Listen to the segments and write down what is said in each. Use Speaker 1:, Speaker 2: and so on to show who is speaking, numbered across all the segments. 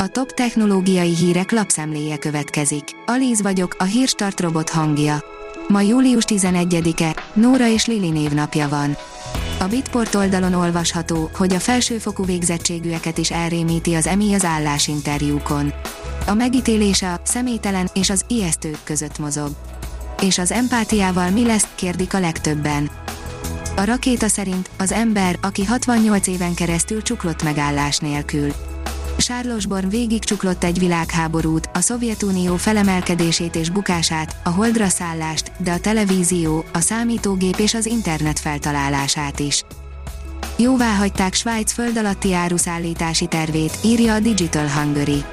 Speaker 1: A top technológiai hírek lapszemléje következik. Alíz vagyok, a hírstart robot hangja. Ma július 11-e, Nóra és Lili névnapja van. A Bitport oldalon olvasható, hogy a felsőfokú végzettségűeket is elrémíti az EMI az állásinterjúkon. A megítélése a személytelen és az ijesztők között mozog. És az empátiával mi lesz, kérdik a legtöbben. A rakéta szerint az ember, aki 68 éven keresztül csuklott megállás nélkül. Charles Born végig csuklott egy világháborút, a Szovjetunió felemelkedését és bukását, a holdra szállást, de a televízió, a számítógép és az internet feltalálását is. Jóvá hagyták Svájc föld alatti áruszállítási tervét, írja a Digital Hungary.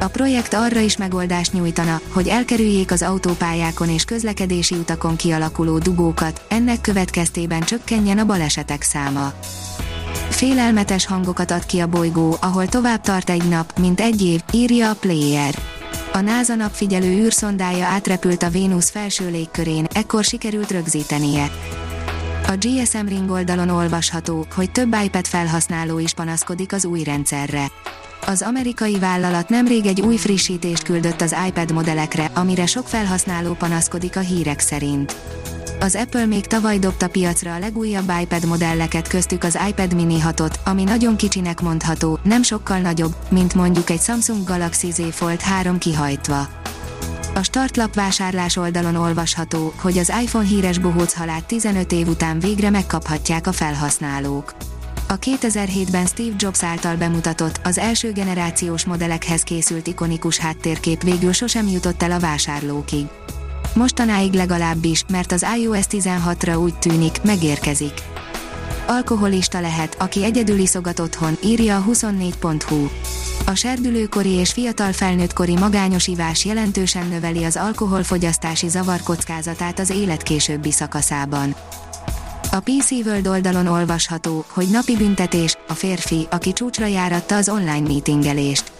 Speaker 1: A projekt arra is megoldást nyújtana, hogy elkerüljék az autópályákon és közlekedési utakon kialakuló dugókat, ennek következtében csökkenjen a balesetek száma. Félelmetes hangokat ad ki a bolygó, ahol tovább tart egy nap, mint egy év, írja a Player. A NASA napfigyelő űrszondája átrepült a Vénusz felső légkörén, ekkor sikerült rögzítenie. A GSM Ring oldalon olvasható, hogy több iPad felhasználó is panaszkodik az új rendszerre. Az amerikai vállalat nemrég egy új frissítést küldött az iPad modellekre, amire sok felhasználó panaszkodik a hírek szerint. Az Apple még tavaly dobta piacra a legújabb iPad modelleket köztük az iPad mini 6-ot, ami nagyon kicsinek mondható, nem sokkal nagyobb, mint mondjuk egy Samsung Galaxy Z Fold 3 kihajtva. A startlap vásárlás oldalon olvasható, hogy az iPhone híres bohóc halát 15 év után végre megkaphatják a felhasználók. A 2007-ben Steve Jobs által bemutatott, az első generációs modellekhez készült ikonikus háttérkép végül sosem jutott el a vásárlókig. Mostanáig legalábbis, mert az iOS 16-ra úgy tűnik, megérkezik. Alkoholista lehet, aki egyedül iszogat otthon, írja a 24.hu. A serdülőkori és fiatal felnőttkori magányos ivás jelentősen növeli az alkoholfogyasztási zavar kockázatát az élet későbbi szakaszában. A PC World oldalon olvasható, hogy napi büntetés, a férfi, aki csúcsra járatta az online meetingelést.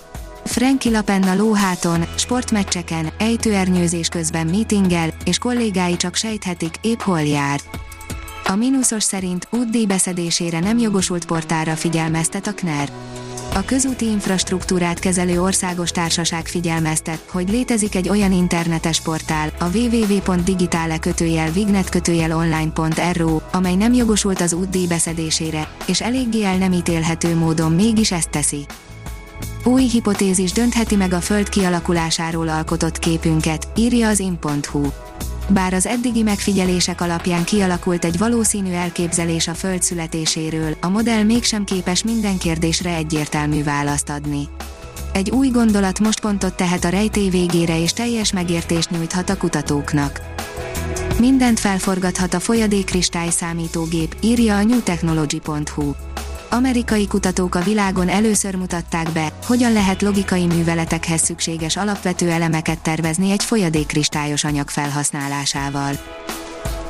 Speaker 1: Franki Lapenna lóháton, sportmeccseken, ejtőernyőzés közben meetingel, és kollégái csak sejthetik, épp hol jár. A mínuszos szerint útdíj beszedésére nem jogosult portára figyelmeztet a KNER. A közúti infrastruktúrát kezelő országos társaság figyelmeztet, hogy létezik egy olyan internetes portál, a www.digitale kötőjel vignet kötőjel amely nem jogosult az útdíj beszedésére, és eléggé el nem ítélhető módon mégis ezt teszi. Új hipotézis döntheti meg a Föld kialakulásáról alkotott képünket, írja az in.hu. Bár az eddigi megfigyelések alapján kialakult egy valószínű elképzelés a Föld születéséről, a modell mégsem képes minden kérdésre egyértelmű választ adni. Egy új gondolat most pontot tehet a rejtély végére és teljes megértést nyújthat a kutatóknak. Mindent felforgathat a folyadékkristály számítógép, írja a newtechnology.hu amerikai kutatók a világon először mutatták be, hogyan lehet logikai műveletekhez szükséges alapvető elemeket tervezni egy folyadékkristályos anyag felhasználásával.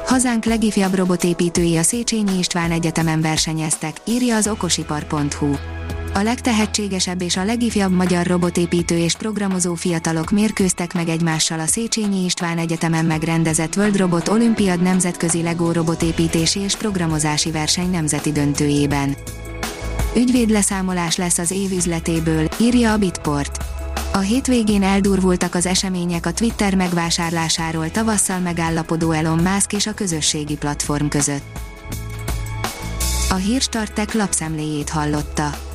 Speaker 1: Hazánk legifjabb robotépítői a Széchenyi István Egyetemen versenyeztek, írja az okosipar.hu. A legtehetségesebb és a legifjabb magyar robotépítő és programozó fiatalok mérkőztek meg egymással a Széchenyi István Egyetemen megrendezett World Robot Olimpiad nemzetközi LEGO robotépítési és programozási verseny nemzeti döntőjében. Ügyvédleszámolás lesz az év üzletéből, írja a Bitport. A hétvégén eldurvultak az események a Twitter megvásárlásáról tavasszal megállapodó Elon Musk és a közösségi platform között. A Hírstartek lapszemléjét hallotta.